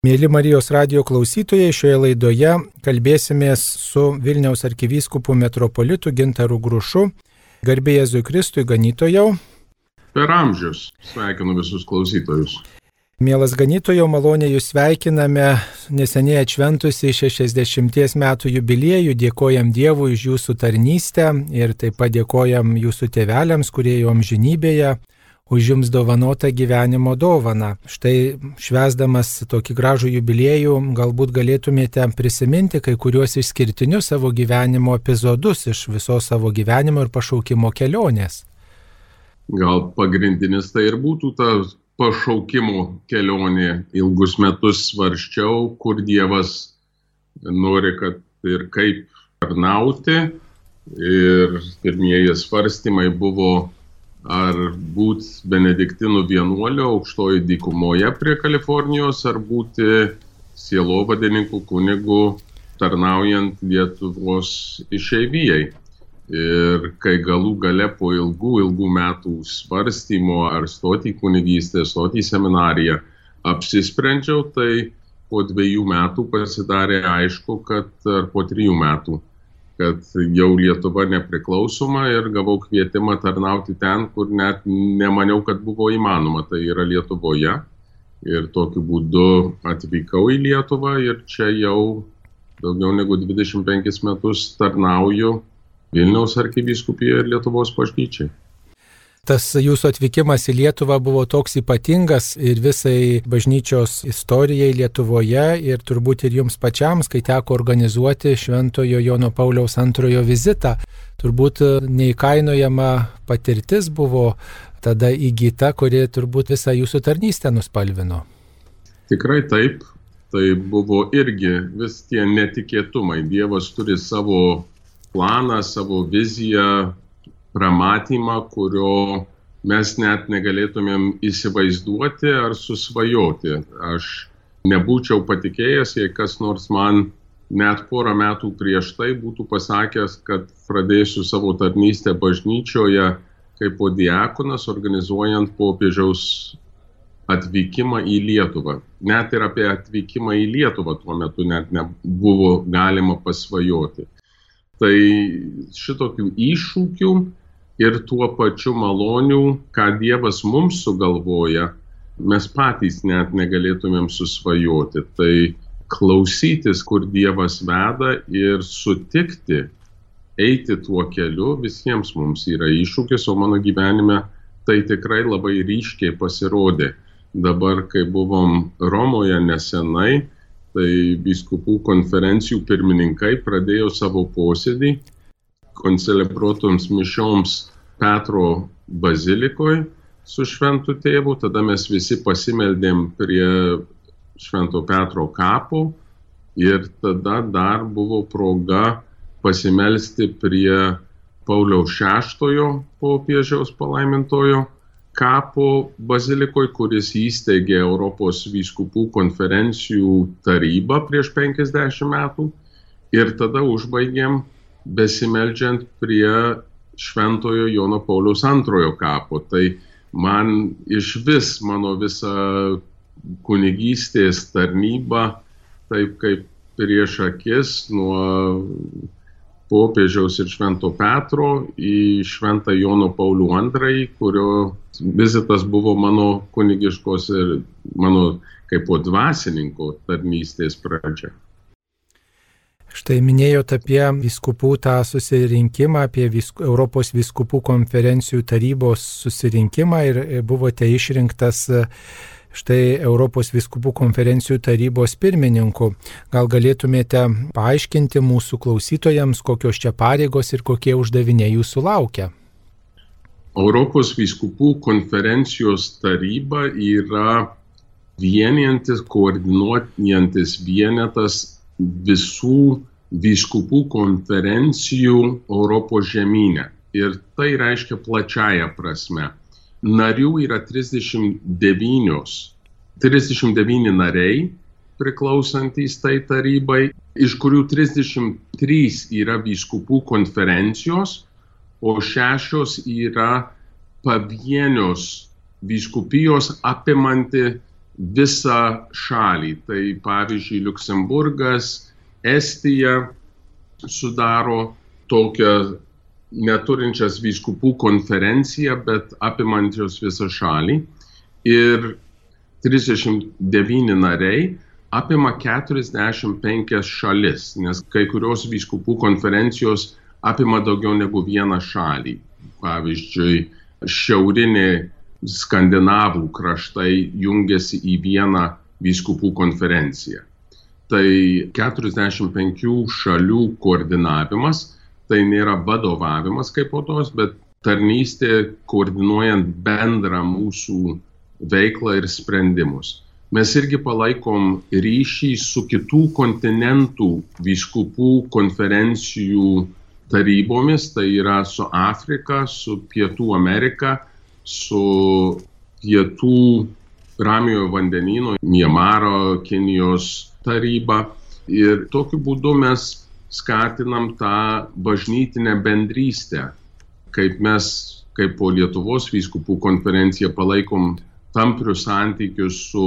Mėly Marijos radio klausytojai, šioje laidoje kalbėsimės su Vilniaus arkivyskupu metropolitu Gintaru Grušu, garbė Jėzui Kristui ganytojau. Per amžius sveikinu visus klausytojus. Mielas ganytojau, maloniai jūs sveikiname neseniai atšventusi 60 metų jubiliejų, dėkojam Dievui už jūsų tarnystę ir taip pat dėkojam jūsų tėveliams, kurie jau amžinybėje už jums dovanotą gyvenimo dovaną. Štai švesdamas tokį gražų jubiliejų, galbūt galėtumėte prisiminti kai kuriuos išskirtinius savo gyvenimo epizodus iš viso savo gyvenimo ir pašaukimo kelionės. Gal pagrindinis tai ir būtų ta pašaukimo kelionė. Ilgus metus svarščiau, kur Dievas nori, kad ir kaip tarnauti. Ir pirmieji svarstymai buvo ar būt benediktinų vienuoliu aukštoji dykumoje prie Kalifornijos, ar būti sielovadininkų kunigų tarnaujant Lietuvos išeivijai. Ir kai galų gale po ilgų, ilgų metų svarstymo ar stoti į kunigystę, stoti į seminariją, apsisprendžiau, tai po dviejų metų pasidarė aišku, kad ar po trijų metų kad jau Lietuva nepriklausoma ir gavau kvietimą tarnauti ten, kur net nemaniau, kad buvo įmanoma, tai yra Lietuvoje. Ir tokiu būdu atvykau į Lietuvą ir čia jau daugiau negu 25 metus tarnauju Vilniaus arkivyskupijoje ir Lietuvos bažnyčiai tas jūsų atvykimas į Lietuvą buvo toks ypatingas ir visai bažnyčios istorijai Lietuvoje ir turbūt ir jums pačiams, kai teko organizuoti Šventojo Jono Pauliaus antrojo vizitą. Turbūt neįkainojama patirtis buvo tada įgyta, kuri turbūt visą jūsų tarnystę nuspalvino. Tikrai taip. Tai buvo irgi vis tie netikėtumai. Dievas turi savo planą, savo viziją, pramatymą, kurio mes net negalėtumėm įsivaizduoti ar susvajoti. Aš nebūčiau patikėjęs, jei kas nors man net porą metų prieš tai būtų pasakęs, kad pradėsiu savo tarnystę bažnyčioje kaip po diakonas, organizuojant popiežiaus atvykimą į Lietuvą. Net ir apie atvykimą į Lietuvą tuo metu net nebuvo galima pasvajoti. Tai šitokių iššūkių ir tuo pačiu malonių, ką Dievas mums sugalvoja, mes patys net negalėtumėm susvajoti. Tai klausytis, kur Dievas veda ir sutikti eiti tuo keliu visiems mums yra iššūkis, o mano gyvenime tai tikrai labai ryškiai pasirodė. Dabar, kai buvom Romoje nesenai, tai biskupų konferencijų pirmininkai pradėjo savo posėdį koncelebruotoms mišioms Petro bazilikoje su šventu tėvu, tada mes visi pasimeldėm prie švento Petro kapo ir tada dar buvo proga pasimelsti prie Pauliaus VI popiežiaus palaimintojo kapo bazilikoje, kuris įsteigė Europos vyskupų konferencijų tarybą prieš 50 metų. Ir tada užbaigėm besimeldžiant prie Šventojo Jono Pauliaus antrojo kapo. Tai man iš vis mano visa kunigystės tarnyba, taip kaip prieš akis nuo popiežiaus ir Švento Petro į Šventą Jono Paulių II, kurio vizitas buvo mano kunigiškos ir mano kaip po dvasininko tarnystės pradžia. Štai minėjote apie viskupų tą susirinkimą, apie visku, Europos viskupų konferencijų tarybos susirinkimą ir buvote išrinktas e, štai Europos viskupų konferencijų tarybos pirmininku. Gal galėtumėte paaiškinti mūsų klausytojams, kokios čia pareigos ir kokie uždaviniai jūsų laukia? Europos viskupų konferencijos taryba yra vienijantis, koordinuojantis vienetas visų vyskupų konferencijų Europos žemynė. Ir tai reiškia plačiaja prasme. Narių yra 39, 39 nariai priklausantys tai tarybai, iš kurių 33 yra vyskupų konferencijos, o šešios yra pavienios vyskupijos apimanti visą šalį. Tai pavyzdžiui, Luksemburgas, Estija sudaro tokią neturinčias vyskupų konferenciją, bet apimančios visą šalį. Ir 39 nariai apima 45 šalis, nes kai kurios vyskupų konferencijos apima daugiau negu vieną šalį. Pavyzdžiui, šiaurinė skandinavų kraštai jungiasi į vieną vyskupų konferenciją. Tai 45 šalių koordinavimas tai nėra vadovavimas kaip po tos, bet tarnystė koordinuojant bendrą mūsų veiklą ir sprendimus. Mes irgi palaikom ryšį su kitų kontinentų vyskupų konferencijų tarybomis, tai yra su Afrika, su Pietų Amerika, su Pietų Ramiojo vandenino, Miemaro, Kinijos taryba. Ir tokiu būdu mes skatinam tą bažnytinę bendrystę, kaip mes, kaip po Lietuvos vyskupų konferencija palaikom tamprius santykius su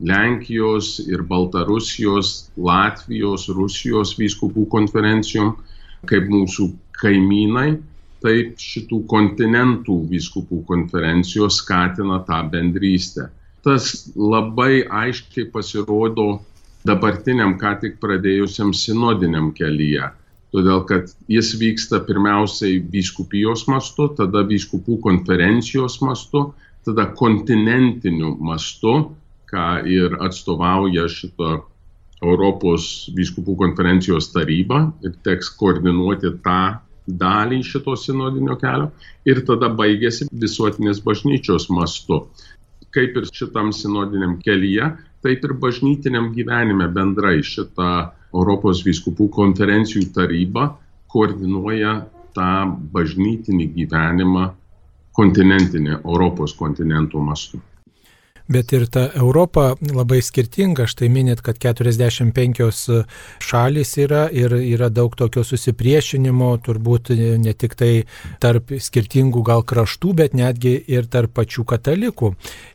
Lenkijos ir Baltarusijos, Latvijos, Rusijos vyskupų konferencijom, kaip mūsų kaimynai, taip šitų kontinentų vyskupų konferencijos skatina tą bendrystę. Tas labai aiškiai pasirodo dabartiniam ką tik pradėjusiam sinodiniam kelyje. Todėl, kad jis vyksta pirmiausiai vyskupijos mastu, tada vyskupų konferencijos mastu, tada kontinentiniu mastu, ką ir atstovauja šito Europos vyskupų konferencijos taryba ir teks koordinuoti tą dalį šito sinodinio kelio ir tada baigėsi visuotinės bažnyčios mastu. Kaip ir šitam sinodiniam kelyje, taip ir bažnytiniam gyvenime bendrai šitą Europos vyskupų konferencijų taryba koordinuoja tą bažnytinį gyvenimą kontinentinį Europos kontinentų mastu. Bet ir ta Europa labai skirtinga, štai minėt, kad 45 šalis yra ir yra daug tokio susipriešinimo, turbūt ne tik tai tarp skirtingų gal kraštų, bet netgi ir tarp pačių katalikų.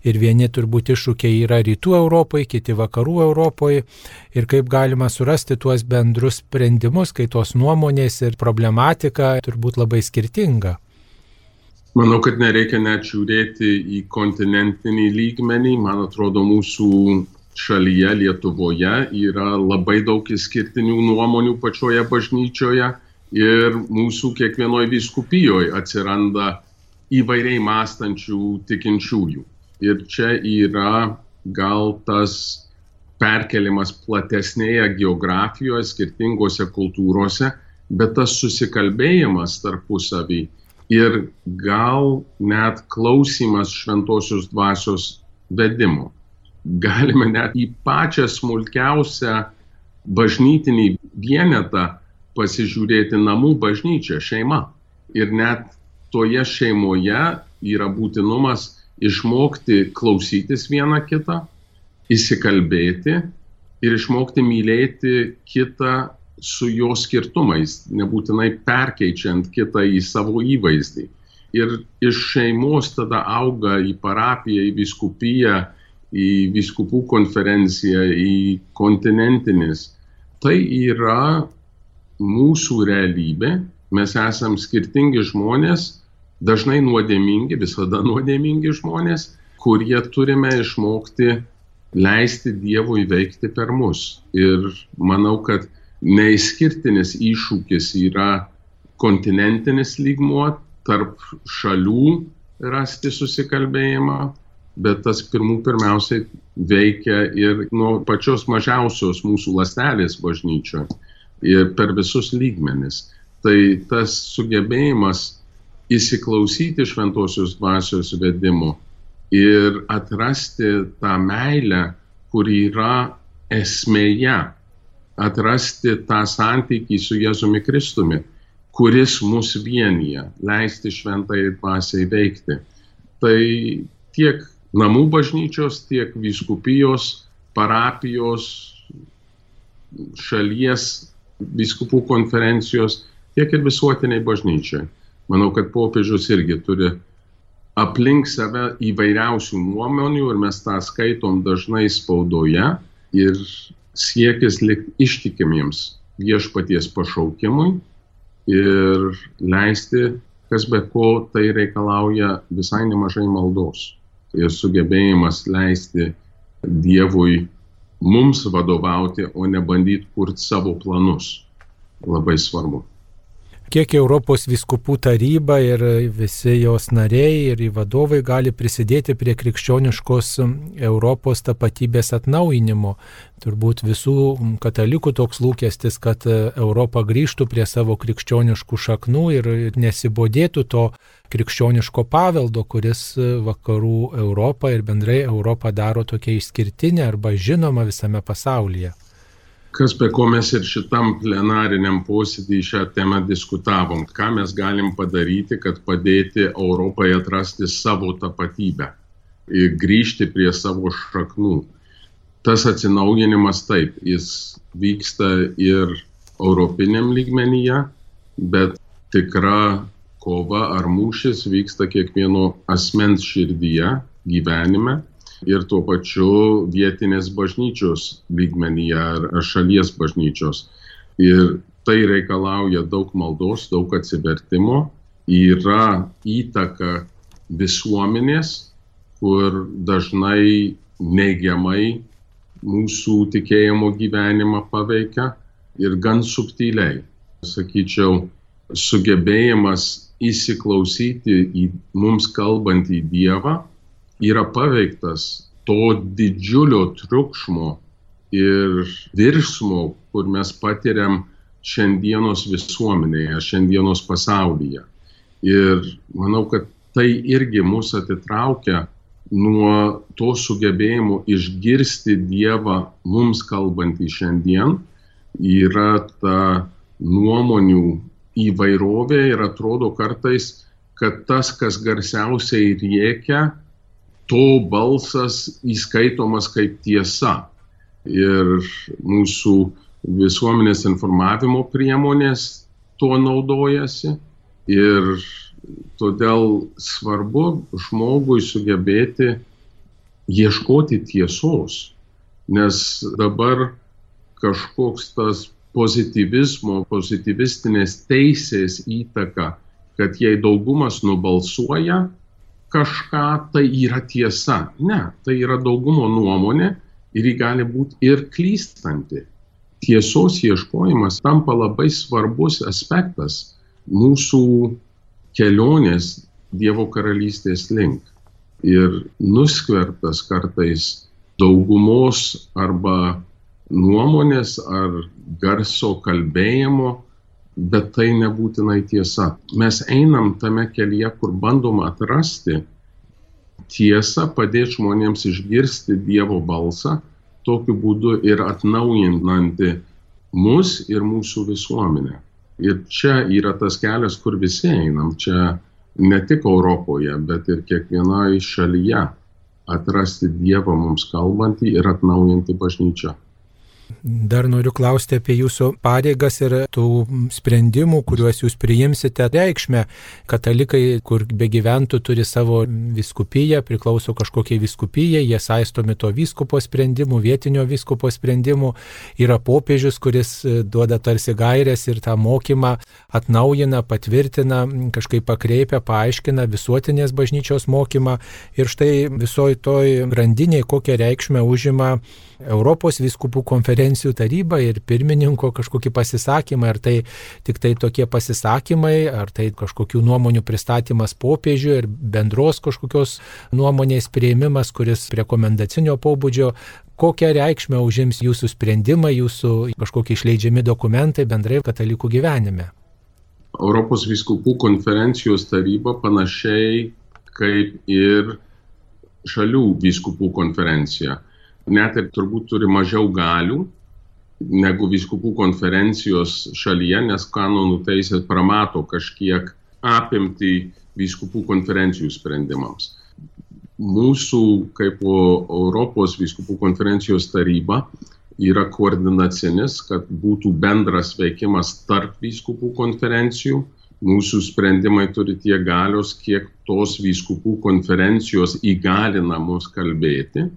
Ir vieni turbūt iššūkiai yra rytų Europai, kiti vakarų Europoje. Ir kaip galima surasti tuos bendrus sprendimus, kai tos nuomonės ir problematika turbūt labai skirtinga. Manau, kad nereikia net žiūrėti į kontinentinį lygmenį. Man atrodo, mūsų šalyje, Lietuvoje, yra labai daug išskirtinių nuomonių pačioje bažnyčioje ir mūsų kiekvienoje viskupijoje atsiranda įvairiai mąstančių tikinčiųjų. Ir čia yra gal tas perkelimas platesnėje geografijoje, skirtingose kultūrose, bet tas susikalbėjimas tarpusavį ir gal net klausimas šventosios dvasios vedimo. Galime net į pačią smulkiausią bažnytinį vienetą pasižiūrėti namų bažnyčią, šeima. Ir net toje šeimoje yra būtinumas išmokti klausytis vieną kitą, įsikalbėti ir išmokti mylėti kitą su jo skirtumais, nebūtinai perkeičiant kitą į savo įvaizdį. Ir iš šeimos tada auga į parapiją, į viskupiją, į viskupų konferenciją, į kontinentinis. Tai yra mūsų realybė, mes esame skirtingi žmonės, dažnai nuodėmingi, visada nuodėmingi žmonės, kurie turime išmokti leisti Dievui veikti per mus. Ir manau, kad Neįskirtinis iššūkis yra kontinentinis lygmuo, tarp šalių rasti susikalbėjimą, bet tas pirmų pirmiausiai veikia ir nuo pačios mažiausios mūsų lastelės bažnyčio ir per visus lygmenis. Tai tas sugebėjimas įsiklausyti šventosios dvasios vedimu ir atrasti tą meilę, kuri yra esmėje atrasti tą santykį su Jėzumi Kristumi, kuris mus vienyje, leisti šventai dvasiai veikti. Tai tiek namų bažnyčios, tiek viskupijos, parapijos, šalies viskupų konferencijos, tiek ir visuotiniai bažnyčiai. Manau, kad popiežius irgi turi aplink save įvairiausių nuomonių ir mes tą skaitom dažnai spaudoje ir siekis likti ištikimiems viešpaties pašaukimui ir leisti, kas be ko tai reikalauja visai nemažai maldos ir sugebėjimas leisti Dievui mums vadovauti, o ne bandyti kurti savo planus. Labai svarbu kiek Europos viskupų taryba ir visi jos nariai ir vadovai gali prisidėti prie krikščioniškos Europos tapatybės atnaujinimo. Turbūt visų katalikų toks lūkestis, kad Europa grįžtų prie savo krikščioniškų šaknų ir nesibodėtų to krikščioniško paveldo, kuris vakarų Europą ir bendrai Europą daro tokia išskirtinė arba žinoma visame pasaulyje kas be ko mes ir šitam plenariniam posėdį šią temą diskutavom, ką mes galim padaryti, kad padėti Europai atrasti savo tapatybę ir grįžti prie savo šaknų. Tas atsinaujinimas taip, jis vyksta ir europiniam lygmenyje, bet tikra kova ar mūšis vyksta kiekvieno asmens širdyje, gyvenime ir tuo pačiu vietinės bažnyčios lygmenyje ar šalies bažnyčios. Ir tai reikalauja daug maldos, daug atsivertimo, yra įtaka visuomenės, kur dažnai neigiamai mūsų tikėjimo gyvenimą paveikia ir gan subtiliai. Sakyčiau, sugebėjimas įsiklausyti į mums kalbantį Dievą yra paveiktas to didžiulio triukšmo ir virsmo, kur mes patiriam šiandienos visuomenėje, šiandienos pasaulyje. Ir manau, kad tai irgi mus atitraukia nuo to sugebėjimo išgirsti Dievą mums kalbantį šiandien. Yra ta nuomonių įvairovė ir atrodo kartais, kad tas, kas garsiausiai rėkia, to balsas įskaitomas kaip tiesa. Ir mūsų visuomenės informavimo priemonės tuo naudojasi. Ir todėl svarbu žmogui sugebėti ieškoti tiesos. Nes dabar kažkoks tas pozitivizmo, pozityvistinės teisės įtaka, kad jei daugumas nubalsuoja, kažką tai yra tiesa. Ne, tai yra daugumo nuomonė ir ji gali būti ir klystanti. Tiesos ieškojimas tampa labai svarbus aspektas mūsų kelionės Dievo karalystės link. Ir nuskvertas kartais daugumos arba nuomonės ar garso kalbėjimo bet tai nebūtinai tiesa. Mes einam tame kelyje, kur bandom atrasti tiesą, padėti žmonėms išgirsti Dievo balsą, tokiu būdu ir atnaujinanti mus ir mūsų visuomenę. Ir čia yra tas kelias, kur visi einam. Čia ne tik Europoje, bet ir kiekvienoje šalyje atrasti Dievą mums kalbantį ir atnaujinti bažnyčią. Dar noriu klausti apie jūsų pareigas ir tų sprendimų, kuriuos jūs priimsite reikšmę. Katalikai, kur begyventų, turi savo viskupiją, priklauso kažkokiai viskupijai, jie saistomi to vyskupo sprendimų, vietinio vyskupo sprendimų. Yra popiežius, kuris duoda tarsi gairės ir tą mokymą atnaujina, patvirtina, kažkaip pakreipia, paaiškina visuotinės bažnyčios mokymą. Ir štai visoji toj grandiniai kokią reikšmę užima Europos viskupų konferencijų taryba ir pirmininko kažkokį pasisakymą, ar tai tik tai tokie pasisakymai, ar tai kažkokių nuomonių pristatymas popiežių ir bendros kažkokios nuomonės prieimimas, kuris rekomendacinio pobūdžio, kokią reikšmę užims jūsų sprendimai, jūsų kažkokie išleidžiami dokumentai bendrai katalikų gyvenime. Europos viskupų konferencijos taryba panašiai kaip ir šalių viskupų konferencija net ir turbūt turi mažiau galių negu viskupų konferencijos šalyje, nes kanonų teisė pramato kažkiek apimti viskupų konferencijų sprendimams. Mūsų kaip Europos viskupų konferencijos taryba yra koordinacinis, kad būtų bendras veikimas tarp viskupų konferencijų mūsų sprendimai turi tiek galios, kiek tos vyskupų konferencijos įgalina mus kalbėti.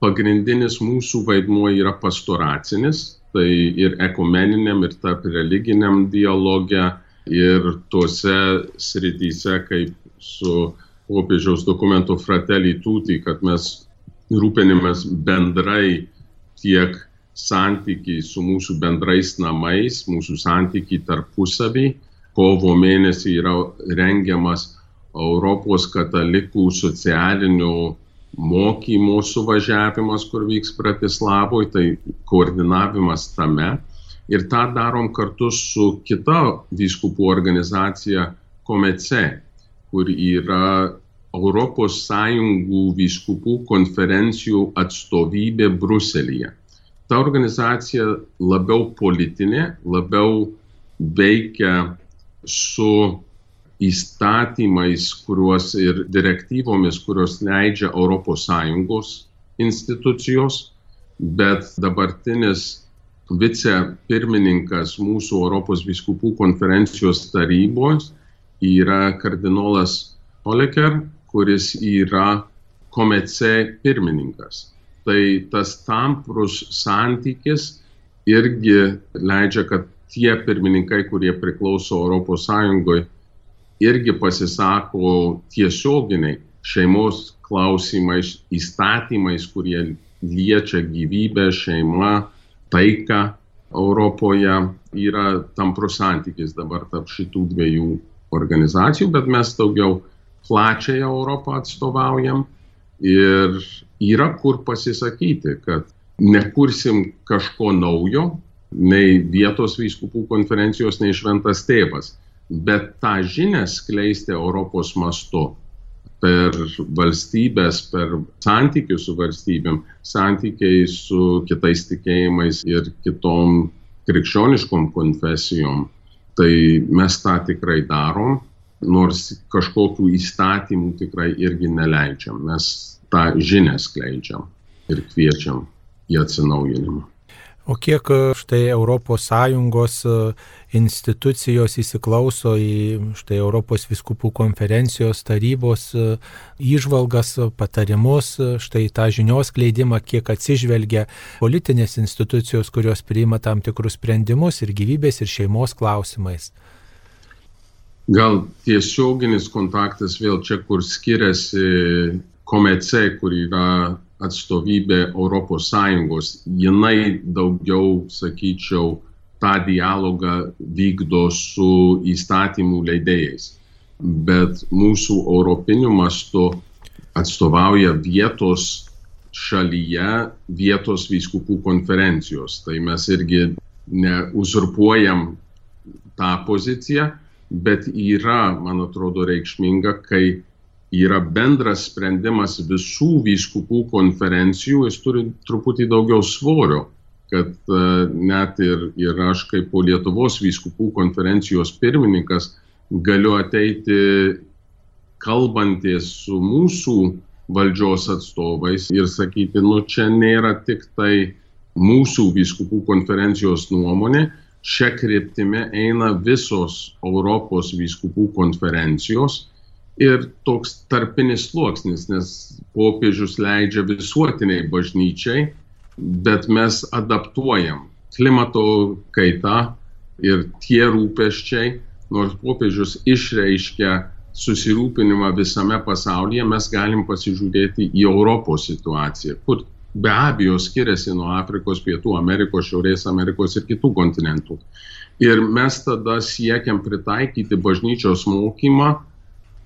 Pagrindinis mūsų vaidmuo yra pastoracinis, tai ir ekumeniniam, ir tarp religiniam dialoge, ir tuose srityse, kaip su popiežiaus dokumento Fratelli Tuti, kad mes rūpinimės bendrai tiek santykiai su mūsų bendrais namais, mūsų santykiai tarpusavį. Kovo mėnesį yra rengiamas Europos katalikų socialinių mokymo suvažiavimas, kur vyks Bratislavoje, tai koordinavimas tame. Ir tą darom kartu su kita vyskupų organizacija Komece, kur yra Europos Sąjungų vyskupų konferencijų atstovybė Bruselėje. Ta organizacija labiau politinė, labiau veikia su įstatymais kuriuos ir direktyvomis, kurios leidžia Sąjungos institucijos, bet dabartinis vicepirmininkas mūsų Europos viskupų konferencijos tarybos yra kardinolas Oleker, kuris yra komece pirmininkas. Tai tas tamprus santykis irgi leidžia, kad tie pirmininkai, kurie priklauso Sąjungoje, irgi pasisako tiesioginiai šeimos klausimais, įstatymais, kurie liečia gyvybę, šeimą, taiką Europoje. Yra tamprus santykis dabar tarp šitų dviejų organizacijų, bet mes daugiau plačiąją Europą atstovaujam. Ir yra kur pasisakyti, kad nekursim kažko naujo, nei vietos vyskupų konferencijos, nei šventas tėvas, bet tą žinią skleisti Europos mastu per valstybės, per santykius su valstybėm, santykiai su kitais tikėjimais ir kitom krikščioniškom konfesijom. Tai mes tą tikrai darom, nors kažkokių įstatymų tikrai irgi neleidžiam. Mes tą žinią skleidžiam ir kviečiam į atsinaujinimą. O kiek e, štai ES e, institucijos įsiklauso į štai Europos viskupų konferencijos tarybos įžvalgas, e, patarimus, štai tą žinios kleidimą, kiek atsižvelgia politinės institucijos, kurios priima tam tikrus sprendimus ir gyvybės ir šeimos klausimais. Gal tiesioginis kontaktas vėl čia, kur skiriasi komece, kur yra atstovybė Europos Sąjungos, jinai daugiau, sakyčiau, tą dialogą vykdo su įstatymų leidėjais. Bet mūsų europiniu mastu atstovauja vietos šalyje vietos vyskupų konferencijos. Tai mes irgi neuzurpuojam tą poziciją, bet yra, man atrodo, reikšminga, kai yra bendras sprendimas visų vyskupų konferencijų, jis turi truputį daugiau svorio, kad uh, net ir, ir aš kaip po Lietuvos vyskupų konferencijos pirmininkas galiu ateiti kalbantis su mūsų valdžios atstovais ir sakyti, nu čia nėra tik tai mūsų vyskupų konferencijos nuomonė, šia kryptimi eina visos Europos vyskupų konferencijos ir toks tarpinis sluoksnis, nes popiežius leidžia visuotiniai bažnyčiai, bet mes adaptuojam klimato kaitą ir tie rūpeščiai, nors popiežius išreiškia susirūpinimą visame pasaulyje, mes galim pasižiūrėti į Europos situaciją, kur be abejo skiriasi nuo Afrikos, Pietų Amerikos, Šiaurės Amerikos ir kitų kontinentų. Ir mes tada siekiam pritaikyti bažnyčios mokymą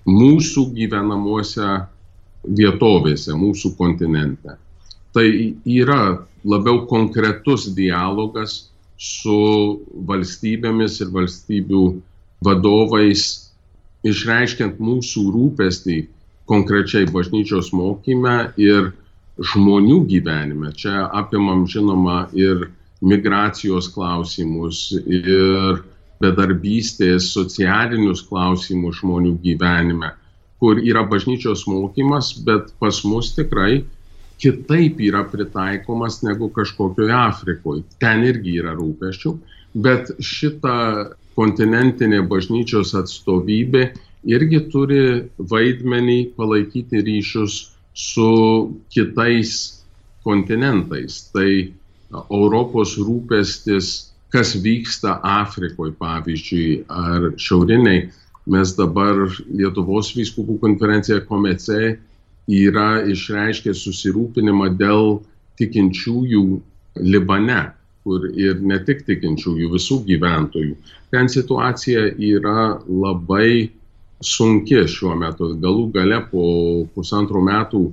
mūsų gyvenamuose vietovėse, mūsų kontinente. Tai yra labiau konkretus dialogas su valstybėmis ir valstybių vadovais, išreiškiant mūsų rūpestį konkrečiai bažnyčios mokyme ir žmonių gyvenime. Čia apimam žinoma ir migracijos klausimus, ir bedarbystės, socialinius klausimus žmonių gyvenime, kur yra bažnyčios mokymas, bet pas mus tikrai kitaip yra pritaikomas negu kažkokioje Afrikoje. Ten irgi yra rūpeščių, bet šitą kontinentinė bažnyčios atstovybė irgi turi vaidmenį palaikyti ryšius su kitais kontinentais. Tai Europos rūpestis, kas vyksta Afrikoje, pavyzdžiui, ar šiauriniai. Mes dabar Lietuvos vyskupų konferencija Komece yra išreiškę susirūpinimą dėl tikinčiųjų Libane, kur ir ne tik tikinčiųjų, visų gyventojų. Ten situacija yra labai sunki šiuo metu. Galų gale po pusantrų metų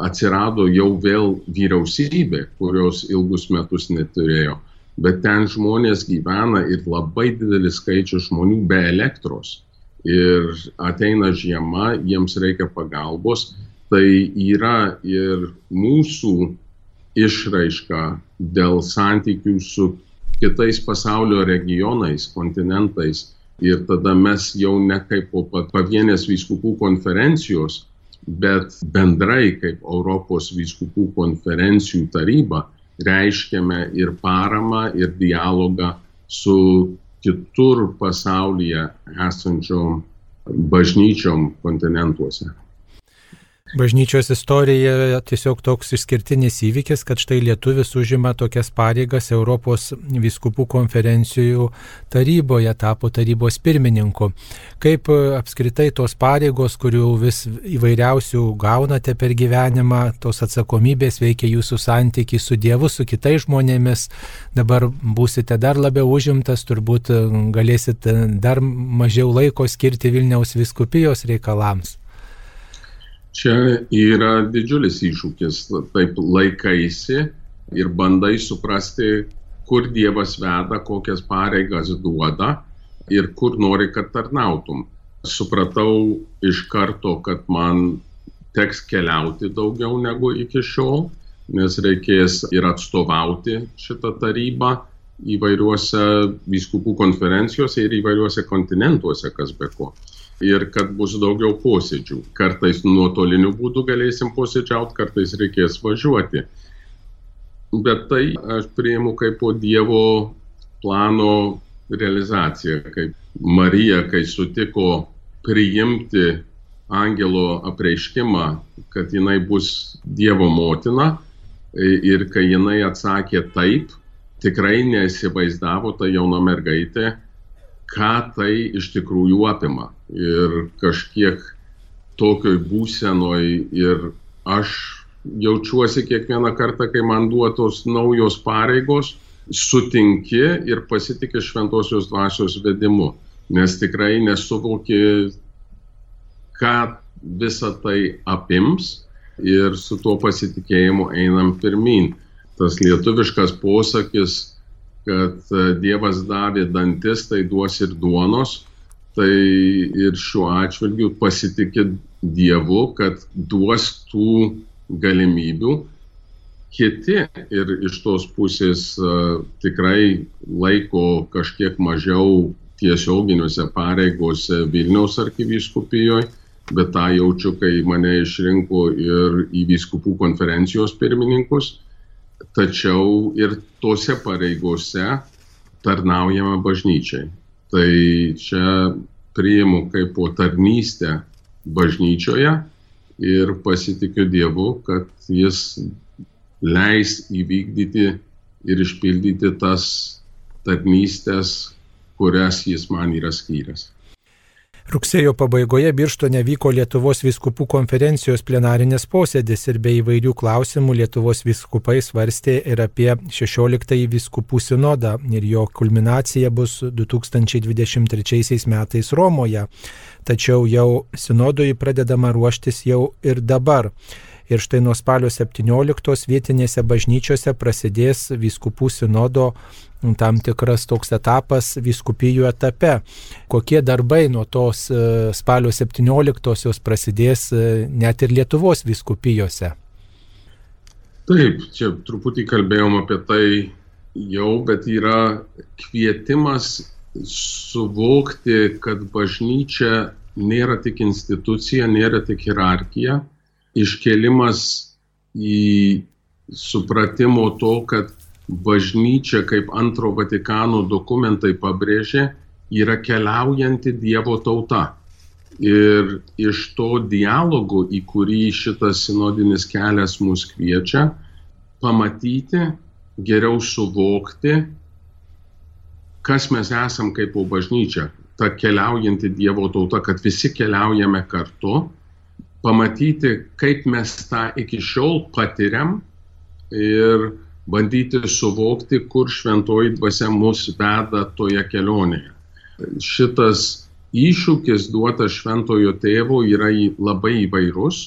atsirado jau vėl vyriausybė, kurios ilgus metus neturėjo. Bet ten žmonės gyvena ir labai didelis skaičius žmonių be elektros. Ir ateina žiema, jiems reikia pagalbos. Tai yra ir mūsų išraiška dėl santykių su kitais pasaulio regionais, kontinentais. Ir tada mes jau ne kaip po pavienės vyskupų konferencijos, bet bendrai kaip Europos vyskupų konferencijų taryba reiškiame ir paramą, ir dialogą su kitur pasaulyje esančiom bažnyčiom kontinentuose. Bažnyčios istorija tiesiog toks išskirtinis įvykis, kad štai lietuvis užima tokias pareigas Europos viskupų konferencijų taryboje, tapo tarybos pirmininku. Kaip apskritai tos pareigos, kurių vis įvairiausių gaunate per gyvenimą, tos atsakomybės veikia jūsų santykiai su Dievu, su kitais žmonėmis, dabar būsite dar labiau užimtas, turbūt galėsit dar mažiau laiko skirti Vilniaus viskupijos reikalams. Čia yra didžiulis iššūkis, taip laikaisi ir bandai suprasti, kur Dievas veda, kokias pareigas duoda ir kur nori, kad tarnautum. Supratau iš karto, kad man teks keliauti daugiau negu iki šiol, nes reikės ir atstovauti šitą tarybą įvairiuose vyskupų konferencijose ir įvairiuose kontinentuose, kas be ko ir kad bus daugiau posėdžių. Kartais nuotoliniu būdu galėsim posėdžiauti, kartais reikės važiuoti. Bet tai aš priimu kaip po Dievo plano realizaciją, kaip Marija, kai sutiko priimti angelo apreiškimą, kad jinai bus Dievo motina ir kai jinai atsakė taip, tikrai nesivaizdavo ta jauna mergaitė, ką tai iš tikrųjų apima. Ir kažkiek tokioj būsenoj ir aš jaučiuosi kiekvieną kartą, kai man duotos naujos pareigos, sutinki ir pasitikė šventosios dvasios vedimu, nes tikrai nesuvoki, ką visa tai apims ir su tuo pasitikėjimu einam pirmin. Tas lietuviškas posakis kad e, Dievas davė dantis, tai duos ir duonos. Tai ir šiuo atžvilgiu pasitikit Dievu, kad duos tų galimybių. Kiti ir iš tos pusės uh, tikrai laiko kažkiek mažiau tiesioginiuose pareigose Vilniaus arkivyskupijoje, bet tą jaučiu, kai mane išrinko ir į vyskupų konferencijos pirmininkus tačiau ir tose pareigose tarnaujama bažnyčiai. Tai čia priimu kaip po tarnystę bažnyčioje ir pasitikiu Dievu, kad Jis leis įvykdyti ir išpildyti tas tarnystės, kurias Jis man yra skyręs. Rugsėjo pabaigoje Birštone vyko Lietuvos viskupų konferencijos plenarinės posėdis ir be įvairių klausimų Lietuvos viskupai svarstė ir apie 16-ąjį viskupų sinodą ir jo kulminacija bus 2023 metais Romoje. Tačiau jau sinodui pradedama ruoštis jau ir dabar. Ir štai nuo spalio 17 vietinėse bažnyčiose prasidės viskupų sinodo tam tikras toks etapas viskupijų etape. Kokie darbai nuo tos e, spalio 17-osios prasidės e, net ir Lietuvos viskupijose? Taip, čia truputį kalbėjom apie tai jau, bet yra kvietimas suvokti, kad bažnyčia nėra tik institucija, nėra tik hierarchija, iškelimas į supratimo to, kad bažnyčia, kaip antro Vatikano dokumentai pabrėžė, yra keliaujanti Dievo tauta. Ir iš to dialogo, į kurį šitas sinodinis kelias mus kviečia, pamatyti, geriau suvokti, kas mes esam kaip po bažnyčia, ta keliaujanti Dievo tauta, kad visi keliaujame kartu, pamatyti, kaip mes tą iki šiol patiriam ir bandyti suvokti, kur šventoji dvasia mus veda toje kelionėje. Šitas iššūkis duotas šventojo tėvo yra labai įvairus.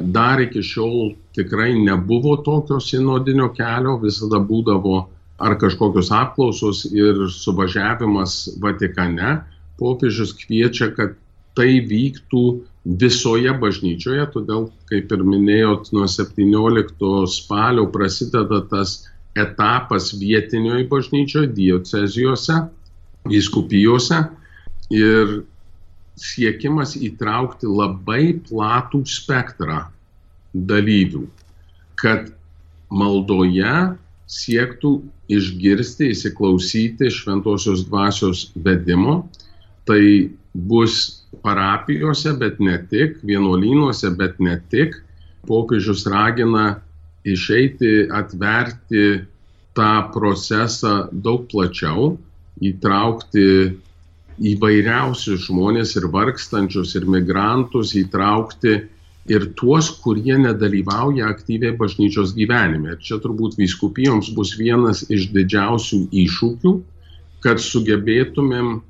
Dar iki šiol tikrai nebuvo tokio sinodinio kelio, visada būdavo ar kažkokios apklausos ir suvažiavimas Vatikane, popiežius kviečia, kad tai vyktų visoje bažnyčioje, todėl, kaip ir minėjot, nuo 17 spalio prasideda tas etapas vietinioje bažnyčioje, diocezijose, vyskupijose ir siekimas įtraukti labai platų spektrą dalyvių, kad maldoje siektų išgirsti, įsiklausyti šventosios dvasios vedimo. Tai bus parapijose, bet ne tik, vienuolynuose, bet ne tik. Popiežius ragina išeiti, atverti tą procesą daug plačiau, įtraukti įvairiausius žmonės ir vargstančius, ir migrantus, įtraukti ir tuos, kurie nedalyvauja aktyviai bažnyčios gyvenime. Ir čia turbūt vyskupijoms bus vienas iš didžiausių iššūkių, kad sugebėtumėm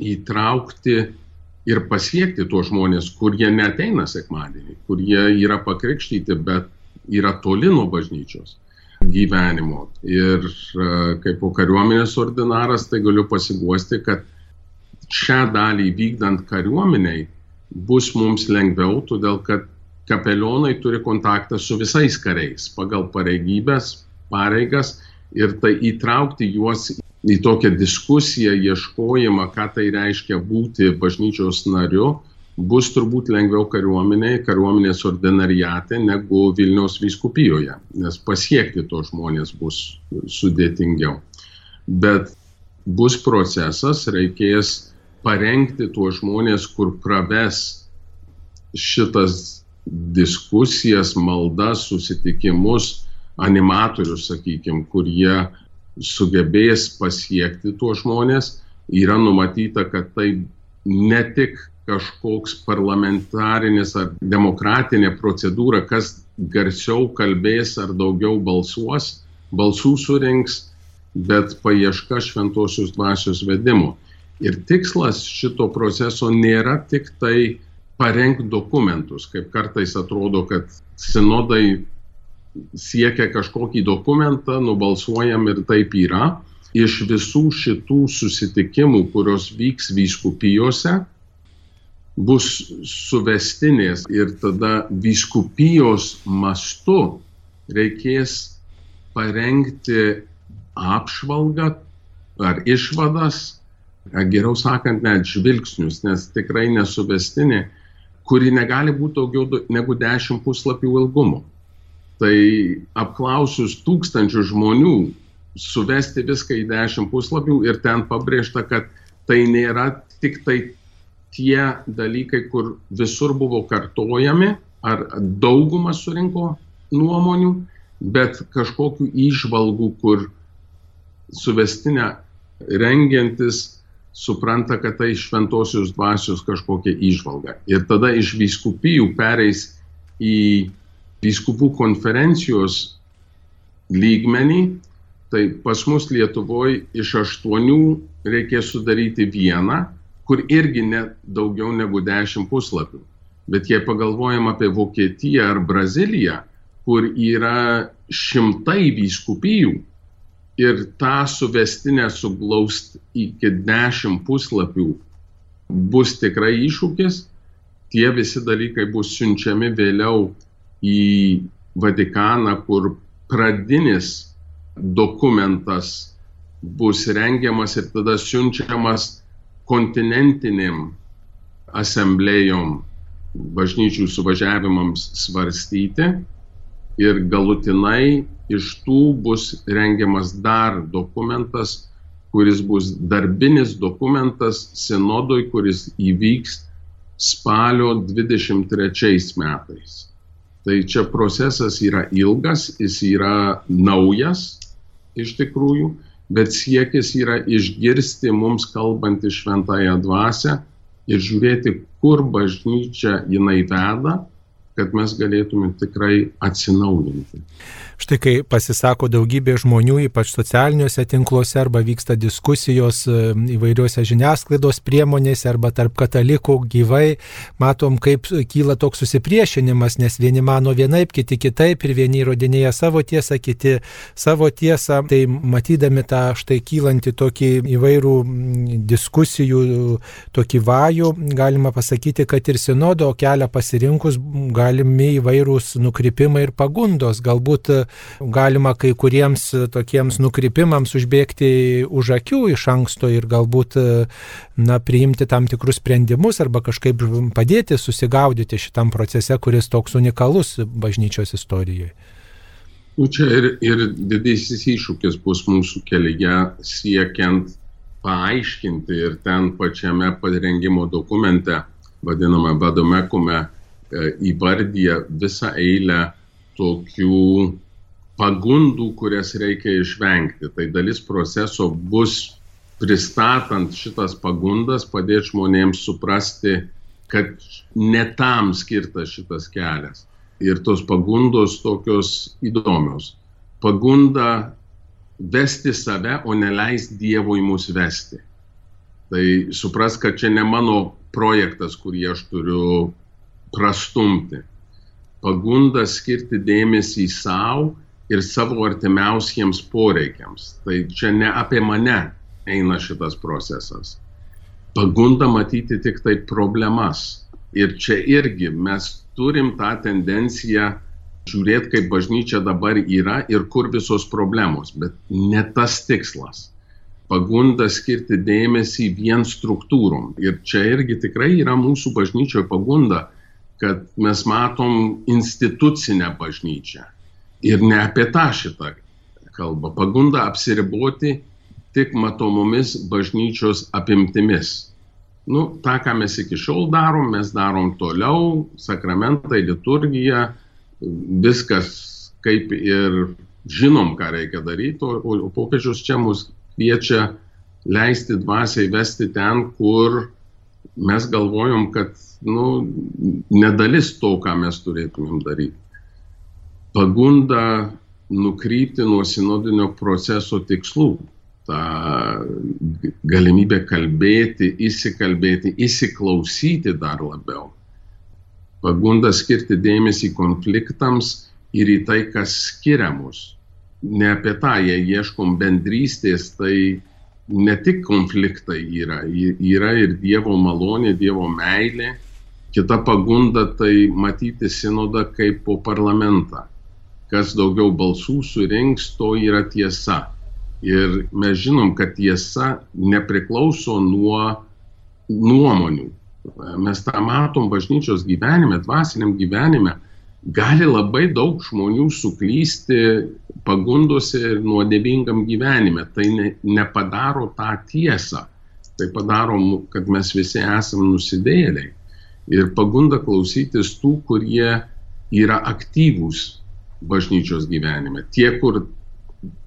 įtraukti ir pasiekti tuos žmonės, kurie neteina sekmadienį, kurie yra pakrikštyti, bet yra toli nuo bažnyčios gyvenimo. Ir e, kaip po kariuomenės ordinaras, tai galiu pasiguosti, kad šią dalį vykdant kariuomeniai, bus mums lengviau, todėl kad kapelionai turi kontaktą su visais kariais pagal pareigybės, pareigas ir tai įtraukti juos į tokią diskusiją, ieškojimą, ką tai reiškia būti bažnyčios nariu, bus turbūt lengviau kariuomeniai, kariuomenės ordinariate negu Vilniaus vyskupijoje, nes pasiekti to žmonės bus sudėtingiau. Bet bus procesas, reikės parengti tuos žmonės, kur praves šitas diskusijas, maldas, susitikimus, animatorius, sakykime, kurie sugebės pasiekti tuos žmonės. Yra numatyta, kad tai ne tik kažkoks parlamentarinis ar demokratinė procedūra, kas garsiau kalbės ar daugiau balsuos, balsų surinks, bet paieška šventosios dvasios vedimo. Ir tikslas šito proceso nėra tik tai parengti dokumentus, kaip kartais atrodo, kad sinodai siekia kažkokį dokumentą, nubalsuojam ir taip yra. Iš visų šitų susitikimų, kurios vyks vyskupijose, bus suvestinės ir tada vyskupijos mastu reikės parengti apžvalgą ar išvadas geriau sakant, net žvilgsnius, nes tikrai nesuvestinė, kuri negali būti daugiau negu 10 puslapių ilgumo. Tai apklausus tūkstančių žmonių, suvesti viską į 10 puslapių ir ten pabrėžta, kad tai nėra tik tai tie dalykai, kur visur buvo kartojami, ar daugumą surinko nuomonių, bet kažkokių išvalgų, kur suvestinę rengiantis supranta, kad tai šventosios dvasios kažkokia išvalga. Ir tada iš vyskupijų pereis į vyskupų konferencijos lygmenį. Tai pas mus Lietuvoje iš aštuonių reikės sudaryti vieną, kur irgi net daugiau negu dešimt puslapių. Bet jei pagalvojam apie Vokietiją ar Braziliją, kur yra šimtai vyskupijų, ir tą suvestinę suglaust iki dešimt puslapių bus tikrai iššūkis. Tie visi dalykai bus siunčiami vėliau į Vatikaną, kur pradinis dokumentas bus rengiamas ir tada siunčiamas kontinentiniam asamblėjom, bažnyčių suvažiavimams svarstyti ir galutinai iš tų bus rengiamas dar dokumentas, kuris bus darbinis dokumentas sinodui, kuris įvyks spalio 23 metais. Tai čia procesas yra ilgas, jis yra naujas iš tikrųjų, bet siekis yra išgirsti mums kalbantį šventąją dvasę ir žiūrėti, kur bažnyčia jinai veda, kad mes galėtume tikrai atsinaujinti. Štai kai pasisako daugybė žmonių, ypač socialiniuose tinkluose, arba vyksta diskusijos e, įvairiuose žiniasklaidos priemonėse, arba tarp katalikų gyvai, matom, kaip kyla toks susipriešinimas, nes vieni mano vienaip, kiti kitaip, ir vieni įrodinėja savo tiesą, kiti savo tiesą. Tai matydami tą štai kylantį tokį įvairių diskusijų, tokį vajų, galima pasakyti, kad ir sinodo kelią pasirinkus galimi įvairūs nukrypimai ir pagundos. Galbūt galima kai kuriems tokiems nukrypimams užbėgti už akių iš anksto ir galbūt na, priimti tam tikrus sprendimus arba kažkaip padėti susigaudyti šitam procese, kuris toks unikalus bažnyčios istorijoje. Nu, čia ir, ir didysis iššūkis bus mūsų kelyje siekiant paaiškinti ir ten pačiame parengimo dokumente, vadiname vadomekume, e, įvardyja visą eilę tokių pagundų, kurias reikia išvengti. Tai dalis proceso bus pristatant šitas pagundas, padėti žmonėms suprasti, kad ne tam skirtas šitas kelias. Ir tos pagundos tokios įdomios. Pagunda vesti save, o neleis Dievui mus vesti. Tai supras, kad čia ne mano projektas, kurį aš turiu prastumti. Pagunda skirti dėmesį savo ir savo artimiausiems poreikiams. Tai čia ne apie mane eina šitas procesas. Pagunda matyti tik tai problemas. Ir čia irgi mes turim tą tendenciją žiūrėti, kaip bažnyčia dabar yra ir kur visos problemos, bet ne tas tikslas. Pagunda skirti dėmesį vien struktūrom. Ir čia irgi tikrai yra mūsų bažnyčioje pagunda, kad mes matom institucinę bažnyčią Ir ne apie tą šitą kalbą. Pagunda apsiriboti tik matomomis bažnyčios apimtimis. Nu, tą, ką mes iki šiol darom, mes darom toliau, sakramentai, liturgija, viskas kaip ir žinom, ką reikia daryti, o, o popiežius čia mus kviečia leisti dvasiai vesti ten, kur mes galvojom, kad nu, nedalis to, ką mes turėtumėm daryti pagunda nukrypti nuo sinodinio proceso tikslų. Ta galimybė kalbėti, įsikalbėti, įsiklausyti dar labiau. Pagunda skirti dėmesį konfliktams ir į tai, kas skiria mus. Ne apie tą, jei ieškom bendrystės, tai ne tik konfliktai yra, yra ir Dievo malonė, Dievo meilė. Kita pagunda tai matyti sinodą kaip po parlamentą kas daugiau balsų surinks, to yra tiesa. Ir mes žinom, kad tiesa nepriklauso nuo nuomonių. Mes tą matom bažnyčios gyvenime, dvasiniam gyvenime. Gali labai daug žmonių suklysti pagundose ir nuodėmingam gyvenime. Tai ne, nepadaro tą tiesą. Tai padaro, kad mes visi esame nusidėliai. Ir pagunda klausytis tų, kurie yra aktyvūs bažnyčios gyvenime. Tie, kur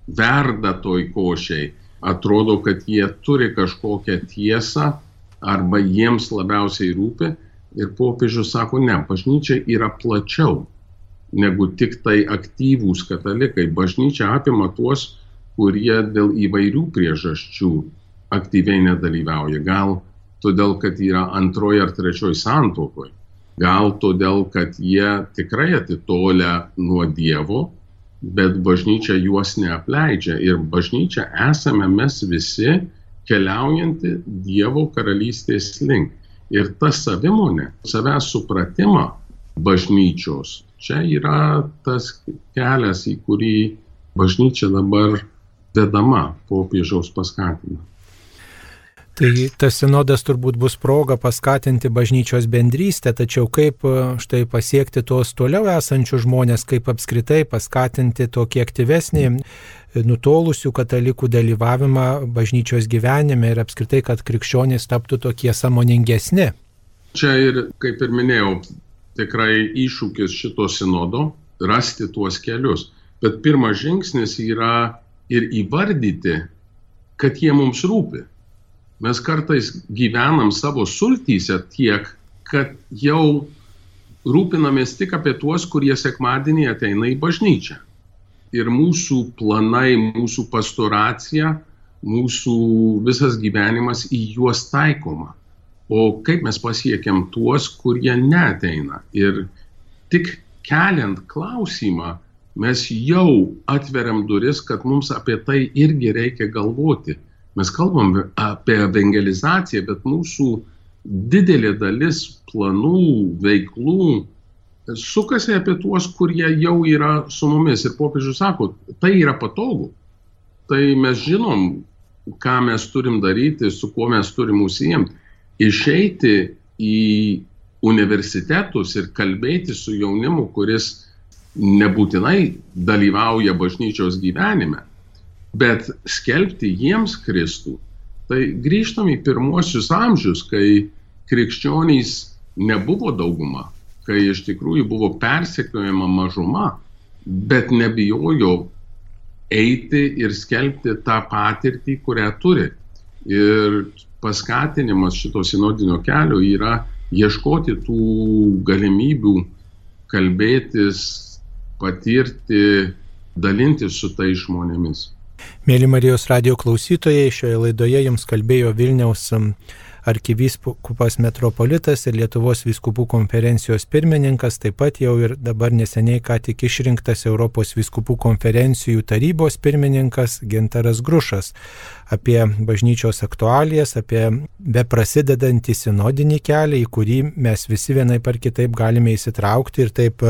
verda toj košiai, atrodo, kad jie turi kažkokią tiesą arba jiems labiausiai rūpi. Ir popiežius sako, ne, bažnyčia yra plačiau negu tik tai aktyvūs katalikai. Bažnyčia apima tuos, kurie dėl įvairių priežasčių aktyviai nedalyvauja. Gal todėl, kad yra antroji ar trečioji santokoje Gal todėl, kad jie tikrai atitolia nuo Dievo, bet bažnyčia juos neapleidžia. Ir bažnyčia esame mes visi keliaujanti Dievo karalystės link. Ir ta savimonė, savęs supratimą bažnyčios, čia yra tas kelias, į kurį bažnyčia dabar vedama popiežiaus paskatina. Tai tas sinodas turbūt bus proga paskatinti bažnyčios bendrystę, tačiau kaip e, štai pasiekti tuos toliau esančius žmonės, kaip apskritai paskatinti tokį aktyvesnį e, nutolusių katalikų dalyvavimą bažnyčios gyvenime ir apskritai, kad krikščionys taptų tokie samoningesni. Čia ir, kaip ir minėjau, tikrai iššūkis šito sinodo rasti tuos kelius. Bet pirmas žingsnis yra ir įvardyti, kad jie mums rūpi Mes kartais gyvenam savo sultyse tiek, kad jau rūpinamės tik apie tuos, kurie sekmadienį ateina į bažnyčią. Ir mūsų planai, mūsų pastoracija, mūsų visas gyvenimas į juos taikoma. O kaip mes pasiekiam tuos, kurie neteina. Ir tik keliant klausimą, mes jau atveriam duris, kad mums apie tai irgi reikia galvoti. Mes kalbam apie evangelizaciją, bet mūsų didelė dalis planų, veiklų sukasi apie tuos, kurie jau yra su mumis. Ir popiežius sako, tai yra patogu. Tai mes žinom, ką mes turim daryti, su kuo mes turim užsijimti. Išeiti į universitetus ir kalbėti su jaunimu, kuris nebūtinai dalyvauja bažnyčios gyvenime bet skelbti jiems Kristų. Tai grįžtam į pirmuosius amžius, kai krikščionys nebuvo dauguma, kai iš tikrųjų buvo persekiojama mažuma, bet nebijojo eiti ir skelbti tą patirtį, kurią turi. Ir paskatinimas šito sinodinio kelio yra ieškoti tų galimybių kalbėtis, patirti, dalintis su tais žmonėmis. Mėly Marijos radio klausytojai, šioje laidoje jums kalbėjo Vilniaus arkivyskupas metropolitas ir Lietuvos vyskupų konferencijos pirmininkas, taip pat jau ir dabar neseniai ką tik išrinktas Europos vyskupų konferencijų tarybos pirmininkas Gintaras Grušas apie bažnyčios aktualijas, apie beprasidedantį sinodinį kelią, į kurį mes visi vienai par kitaip galime įsitraukti ir taip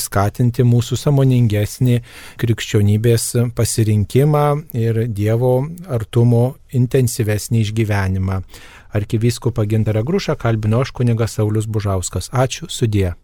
skatinti mūsų samoningesnį krikščionybės pasirinkimą ir Dievo artumo intensyvesnį išgyvenimą. Arkivyskupą Gintarą Grušą kalbino aš kunigas Saulis Bužauskas. Ačiū, sudie.